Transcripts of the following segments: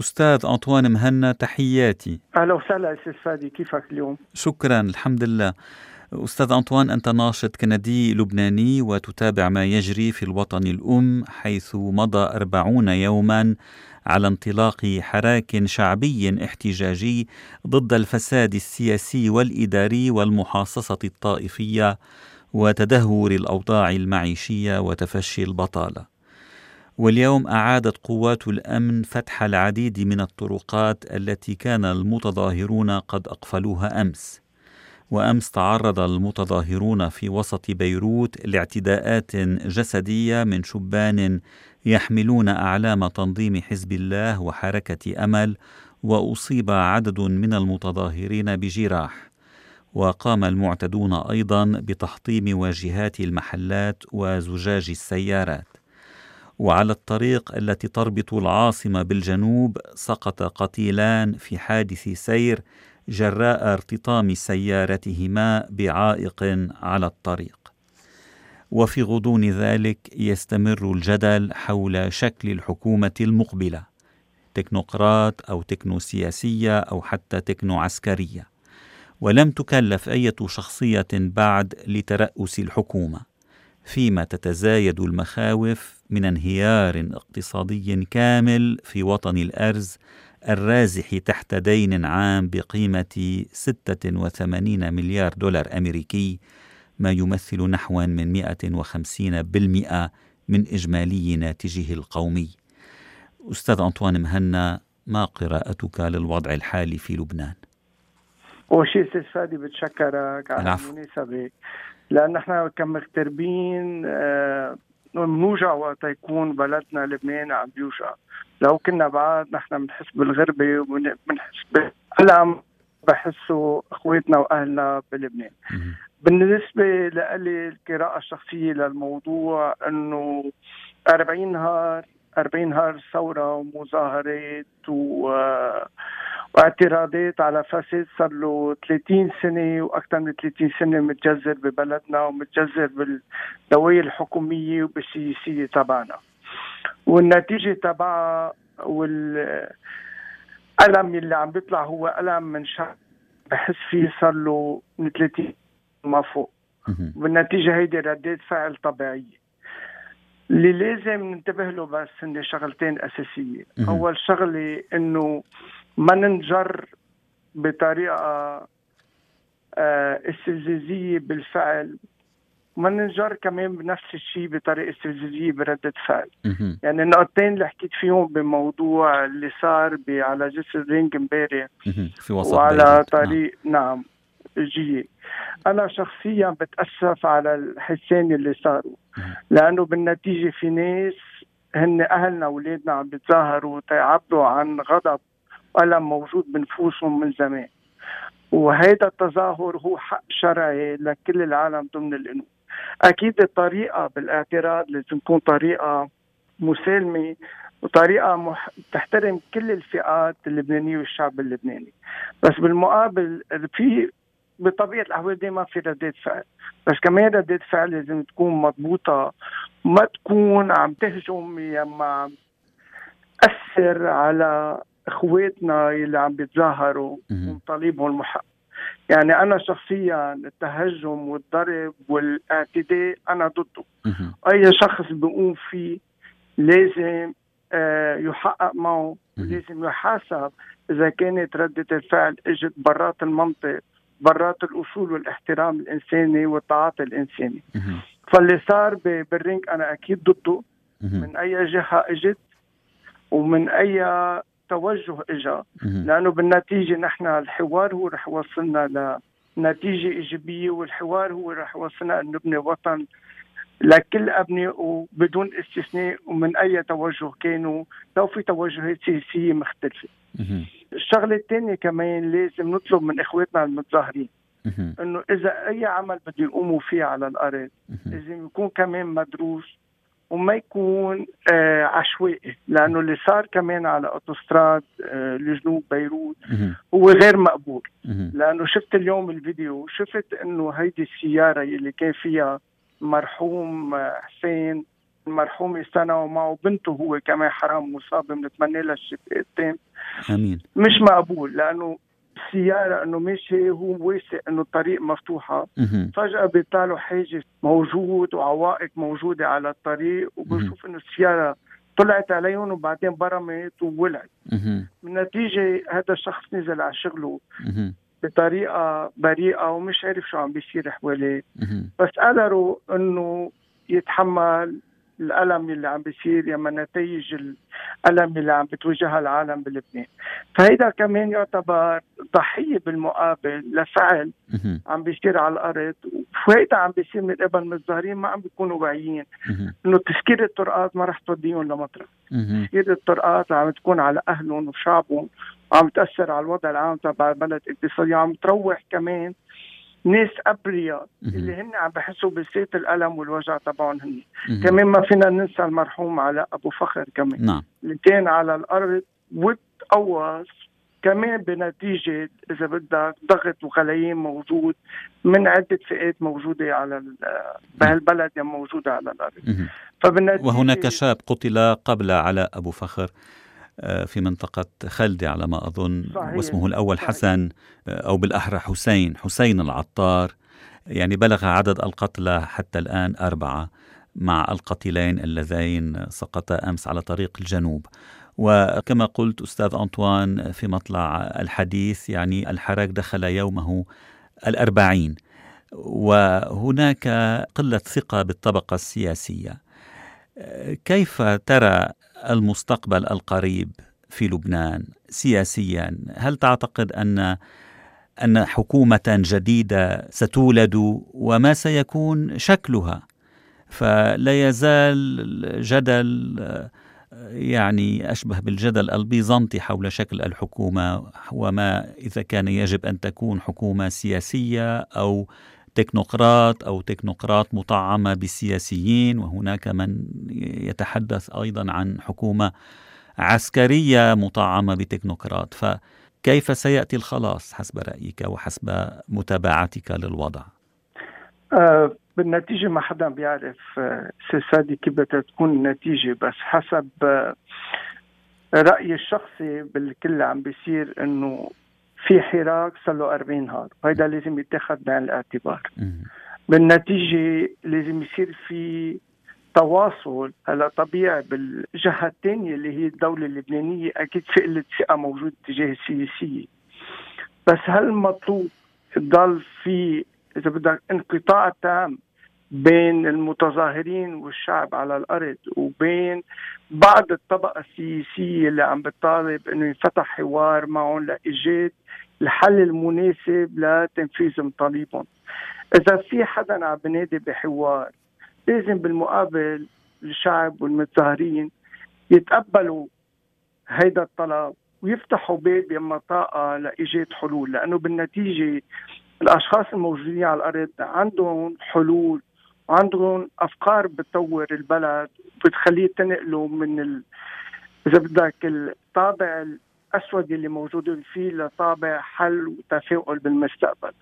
أستاذ أنطوان مهنا تحياتي. أهلا وسهلا أستاذ فادي كيفك اليوم؟ شكرا الحمد لله. أستاذ أنطوان أنت ناشط كندي لبناني وتتابع ما يجري في الوطن الأم حيث مضى أربعون يوما على انطلاق حراك شعبي احتجاجي ضد الفساد السياسي والإداري والمحاصصة الطائفية وتدهور الأوضاع المعيشية وتفشي البطالة. واليوم أعادت قوات الأمن فتح العديد من الطرقات التي كان المتظاهرون قد أقفلوها أمس. وأمس تعرض المتظاهرون في وسط بيروت لاعتداءات جسدية من شبان يحملون أعلام تنظيم حزب الله وحركة أمل وأصيب عدد من المتظاهرين بجراح. وقام المعتدون أيضا بتحطيم واجهات المحلات وزجاج السيارات. وعلى الطريق التي تربط العاصمة بالجنوب سقط قتيلان في حادث سير جراء ارتطام سيارتهما بعائق على الطريق. وفي غضون ذلك يستمر الجدل حول شكل الحكومة المقبلة تكنوقراط أو تكنو سياسيه أو حتى تكنو عسكريه ولم تكلف إيه شخصية بعد لترأس الحكومة. فيما تتزايد المخاوف من انهيار اقتصادي كامل في وطن الأرز الرازح تحت دين عام بقيمة 86 مليار دولار أمريكي ما يمثل نحو من 150% من إجمالي ناتجه القومي أستاذ أنطوان مهنا ما قراءتك للوضع الحالي في لبنان؟ أول شيء أستاذ فادي بتشكرك على المناسبة. لأن نحن كمغتربين آه بنوجع وقت يكون بلدنا لبنان عم بيوجع. لو كنا بعد نحن بنحس بالغربة وبنحس بالألم بحسوا أخواتنا وأهلنا بلبنان. بالنسبة لي القراءة الشخصية للموضوع إنه 40 نهار 40 نهار ثورة ومظاهرات و واعتراضات على فساد صار له 30 سنة وأكثر من 30 سنة متجذر ببلدنا ومتجذر بالدوائر الحكومية وبالسياسية تبعنا. والنتيجة تبعها والألم اللي عم بيطلع هو ألم من شعب بحس فيه صار له من 30 ما فوق. بالنتيجه هيدي ردات فعل طبيعية. اللي لازم ننتبه له بس هن شغلتين أساسية. أول شغلة إنه ما ننجر بطريقة آه، استفزازية بالفعل. ما ننجر كمان بنفس الشيء بطريقة استفزازية بردة فعل. يعني النقطتين اللي حكيت فيهم بموضوع اللي صار على جسر رينج امبارح في وسط وعلى نعم. طريق نعم, نعم جي. أنا شخصيا بتأسف على الحادثين اللي صاروا. لأنه بالنتيجة في ناس هن أهلنا وأولادنا عم بيتظاهروا تيعبروا عن غضب ألم موجود بنفوسهم من زمان. وهذا التظاهر هو حق شرعي لكل العالم ضمن القانون أكيد الطريقة بالاعتراض لازم تكون طريقة مسالمة وطريقة مح... تحترم كل الفئات اللبنانية والشعب اللبناني. بس بالمقابل في بطبيعة الأحوال دائما في ردات فعل. بس كمان ردات فعل لازم تكون مضبوطة ما تكون عم تهجم يا عم تأثر على اخواتنا اللي عم بيتظاهروا ومطالبهم المحق يعني أنا شخصيا التهجم والضرب والاعتداء أنا ضده. أي شخص بيقوم فيه لازم آه، يحقق معه لازم يحاسب إذا كانت ردة الفعل إجت برات المنطق برات الأصول والاحترام الإنساني والتعاطي الإنساني. فاللي صار بالرينج أنا أكيد ضده. من أي جهة إجت ومن أي توجه اجى لأنه بالنتيجة نحن الحوار هو رح يوصلنا لنتيجه إيجابية والحوار هو رح يوصلنا ان نبني وطن لكل ابنائه بدون استثناء ومن أي توجه كانوا. لو في توجهات سياسية مختلفة. الشغلة الثانية كمان لازم نطلب من إخواتنا المتظاهرين إنه إذا أي عمل بده يقوموا فيه على الأرض لازم يكون كمان مدروس وما يكون آه عشوائي لأنه اللي صار كمان على أوتوستراد آه لجنوب بيروت هو غير مقبول. لأنه شفت اليوم الفيديو شفت إنه هيدي السيارة اللي كان فيها مرحوم آه حسين المرحوم سنة ومعه بنته هو كمان حرام مصاب بنتمنى لها الشفاء التام. آمين. مش مقبول لأنه السيارة إنه ماشي هو واثق إنه الطريق مفتوحة. فجأة بيطلع حاجز موجود وعوائق موجودة على الطريق وبشوف إنه السيارة طلعت عليهم وبعدين برمت وولعت مهم. بالنتيجة هذا الشخص نزل على شغله. بطريقة بريئة ومش عارف شو عم بيصير حواليه. بس قدروا إنه يتحمل الألم اللي عم بيصير يما نتائج الألم اللي عم بتواجهها العالم بلبنان فهيدا كمان يعتبر ضحية بالمقابل لفعل. عم بيصير على الأرض وهيدا عم بيصير من قبل المتظاهرين ما عم بيكونوا واعيين. إنه تسكير الطرقات ما رح توديهم لمطرح. تسكير الطرقات عم تكون على أهلهم وشعبهم وعم تأثر على الوضع العام تبع البلد اقتصاديا عم تروح كمان ناس ابرياء اللي. هن عم بحسوا بسيط الألم والوجع تبعهم هن. كمان ما فينا ننسى المرحوم علاء أبو فخر كمان نعم اللي كان على الأرض وتقوص كمان بنتيجة إذا بدك ضغط وغليان موجود من عدة فئات موجودة على ال- بهالبلد يعني موجودة على الأرض مهم. فبالنتيجة وهناك شاب قتل قبل علاء أبو فخر في منطقة خلدي على ما أظن صحيح. واسمه الأول صحيح. حسن آه، أو بالأحرى حسين حسين العطار يعني بلغ عدد القتلى حتى الآن أربعة مع القتيلين اللذين سقطا أمس على طريق الجنوب وكما قلت أستاذ أنطوان في مطلع الحديث يعني الحراك دخل يومه الأربعين وهناك قلة ثقة بالطبقة السياسية كيف ترى المستقبل القريب في لبنان سياسيا. هل تعتقد ان أن حكومة جديدة ستولد وما سيكون شكلها؟ فلا يزال جدل يعني أشبه بالجدل البيزنطي حول شكل الحكومة وما إذا كان يجب أن تكون حكومة سياسية أو تكنوقراط أو تكنوقراط مطعمة بالسياسيين وهناك من يتحدث أيضا عن حكومة عسكرية مطعمة بتكنوقراط فكيف سيأتي الخلاص حسب رأيك وحسب متابعتك للوضع؟ آه بالنتيجة ما حدا بيعرف آه سادي كيف بدها تكون النتيجة بس حسب آه رأيي الشخصي بالكل عم بيصير إنه في حراك صار له 40 نهار. وهيدا لازم يتاخذ بعين الاعتبار. بالنتيجة لازم يصير في تواصل هلا طبيعي بالجهة الثانية اللي هي الدولة اللبنانية. أكيد في قلة ثقة موجودة تجاه السياسية. بس هل مطلوب تضل في إذا بدك انقطاع تام بين المتظاهرين والشعب على الأرض وبين بعض الطبقة السياسية اللي عم بتطالب إنه ينفتح حوار معهم لإيجاد الحل المناسب لتنفيذ مطالبهم إذا في حدا عم بنادي بحوار لازم بالمقابل الشعب والمتظاهرين يتقبلوا هيدا الطلب ويفتحوا باب يما طاقة لإيجاد حلول لأنه بالنتيجة الأشخاص الموجودين على الأرض عندهم حلول وعندهم أفكار بتطور البلد بتخليه تنقله من ال... إذا بدك الطابع الأسود اللي موجودين فيه لطابع حل وتفاؤل بالمستقبل.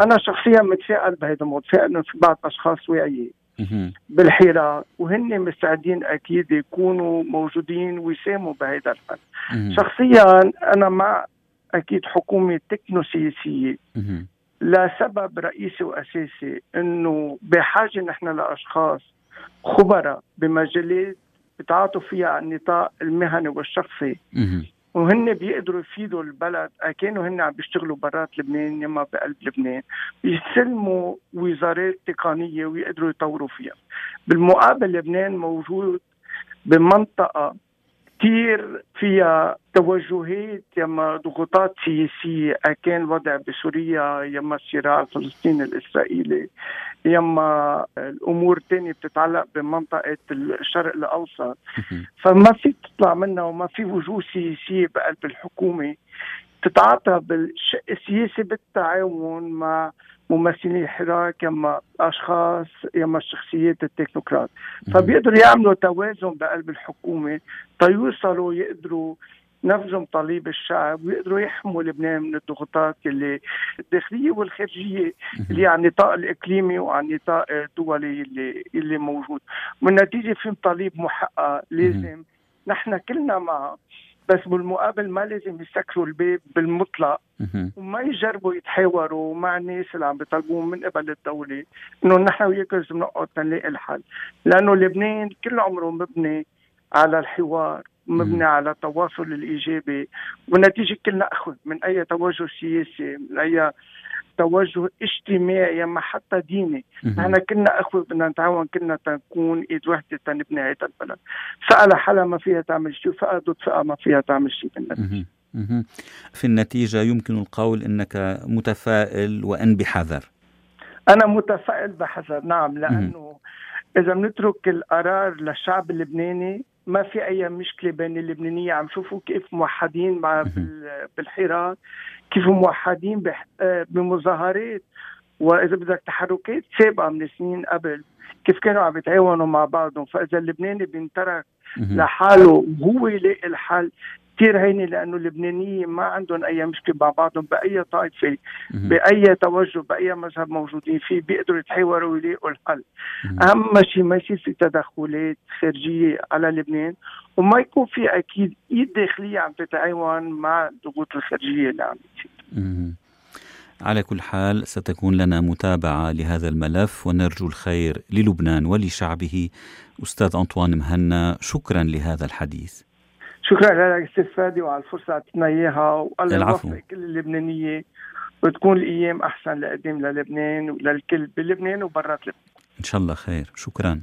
أنا شخصيا متفائل بهذا الموضوع إنه في بعض أشخاص واعيين. بالحراك وهن مستعدين أكيد يكونوا موجودين ويساهموا بهذا الحل. شخصيا أنا مع أكيد حكومة تكنو سياسية مهم. لسبب رئيسي وأساسي إنه بحاجة نحن لأشخاص خبراء بمجالات بتعاطوا فيها على النطاق المهني والشخصي. وهن بيقدروا يفيدوا البلد كانوا هن عم بيشتغلوا برات لبنان يما بقلب لبنان. يستلموا وزارات تقنية ويقدروا يطوروا فيها. بالمقابل لبنان موجود بمنطقة كثير فيها توجهات يما ضغوطات سياسية. كان الوضع بسوريا يما الصراع الفلسطيني الإسرائيلي يما الأمور الثانية بتتعلق بمنطقة الشرق الأوسط. مهم. فما في تطلع منها وما في وجوه سياسية بقلب الحكومة. تتعاطى بالشق السياسي بالتعاون مع ممثلي الحراك يما أشخاص يما الشخصيات التكنوقراط. فبيقدروا يعملوا توازن بقلب الحكومة تيوصلوا يقدروا نفذوا مطالب الشعب ويقدروا يحموا لبنان من الضغوطات اللي الداخلية والخارجية اللي على النطاق الإقليمي وعلى النطاق الدولي اللي اللي موجود. والنتيجه في مطالب محققه لازم نحن كلنا مع بس بالمقابل ما لازم يسكروا الباب بالمطلق. وما يجربوا يتحاوروا مع الناس اللي عم بيطلبون من قبل الدولة. إنه نحن وياكم لازم نقعد نلاقي الحل. لأنه لبنان كل عمره مبني على الحوار مبني على التواصل الإيجابي. والنتيجة كلنا أخذ من أي توجه سياسي من أي توجه اجتماعي ما حتى ديني. نحن كنا أخوة بدنا نتعاون كنا تنكون إيد وحدة تنبني هذا البلد. فقال حلا ما فيها تعمل شيء فئة ضد فئة ما فيها تعمل شيء بالنتيجه في النتيجة يمكن القول إنك متفائل وأن بحذر. أنا متفائل بحذر نعم لأنه إذا بنترك القرار للشعب اللبناني ما في أي مشكلة بين اللبنانية. عم شوفوا كيف موحدين مع بالحراك. كيف موحدين آه، بمظاهرات وإذا بدك تحركات سابقه من سنين قبل. كيف كانوا عم يتعاونوا مع بعضهم. فإذا اللبناني بينترك لحاله وهو يلاقي الحل. كثير هيني لأنه اللبنانيه ما عندهم أي مشكلة مع بعضهم بأي طائفة بأي توجه بأي مذهب موجودين فيه بيقدروا يتحاوروا ويلاقوا الحل. أهم شيء ما يصير في تدخلات خارجية على لبنان وما يكون في أكيد إيد داخلية عم تتعاون مع الضغوط الخارجية اللي عم تصير على كل حال ستكون لنا متابعة لهذا الملف ونرجو الخير للبنان ولشعبه. أستاذ أنطوان مهنا شكرا لهذا الحديث. شكرا لك أستاذ فادي وعلى الفرصة اعطيتنا إياها والله يوفق كل اللبنانيه وتكون الأيام أحسن لقدام للبنان وللكل بلبنان وبرات لبنان. إن شاء الله خير. شكرا.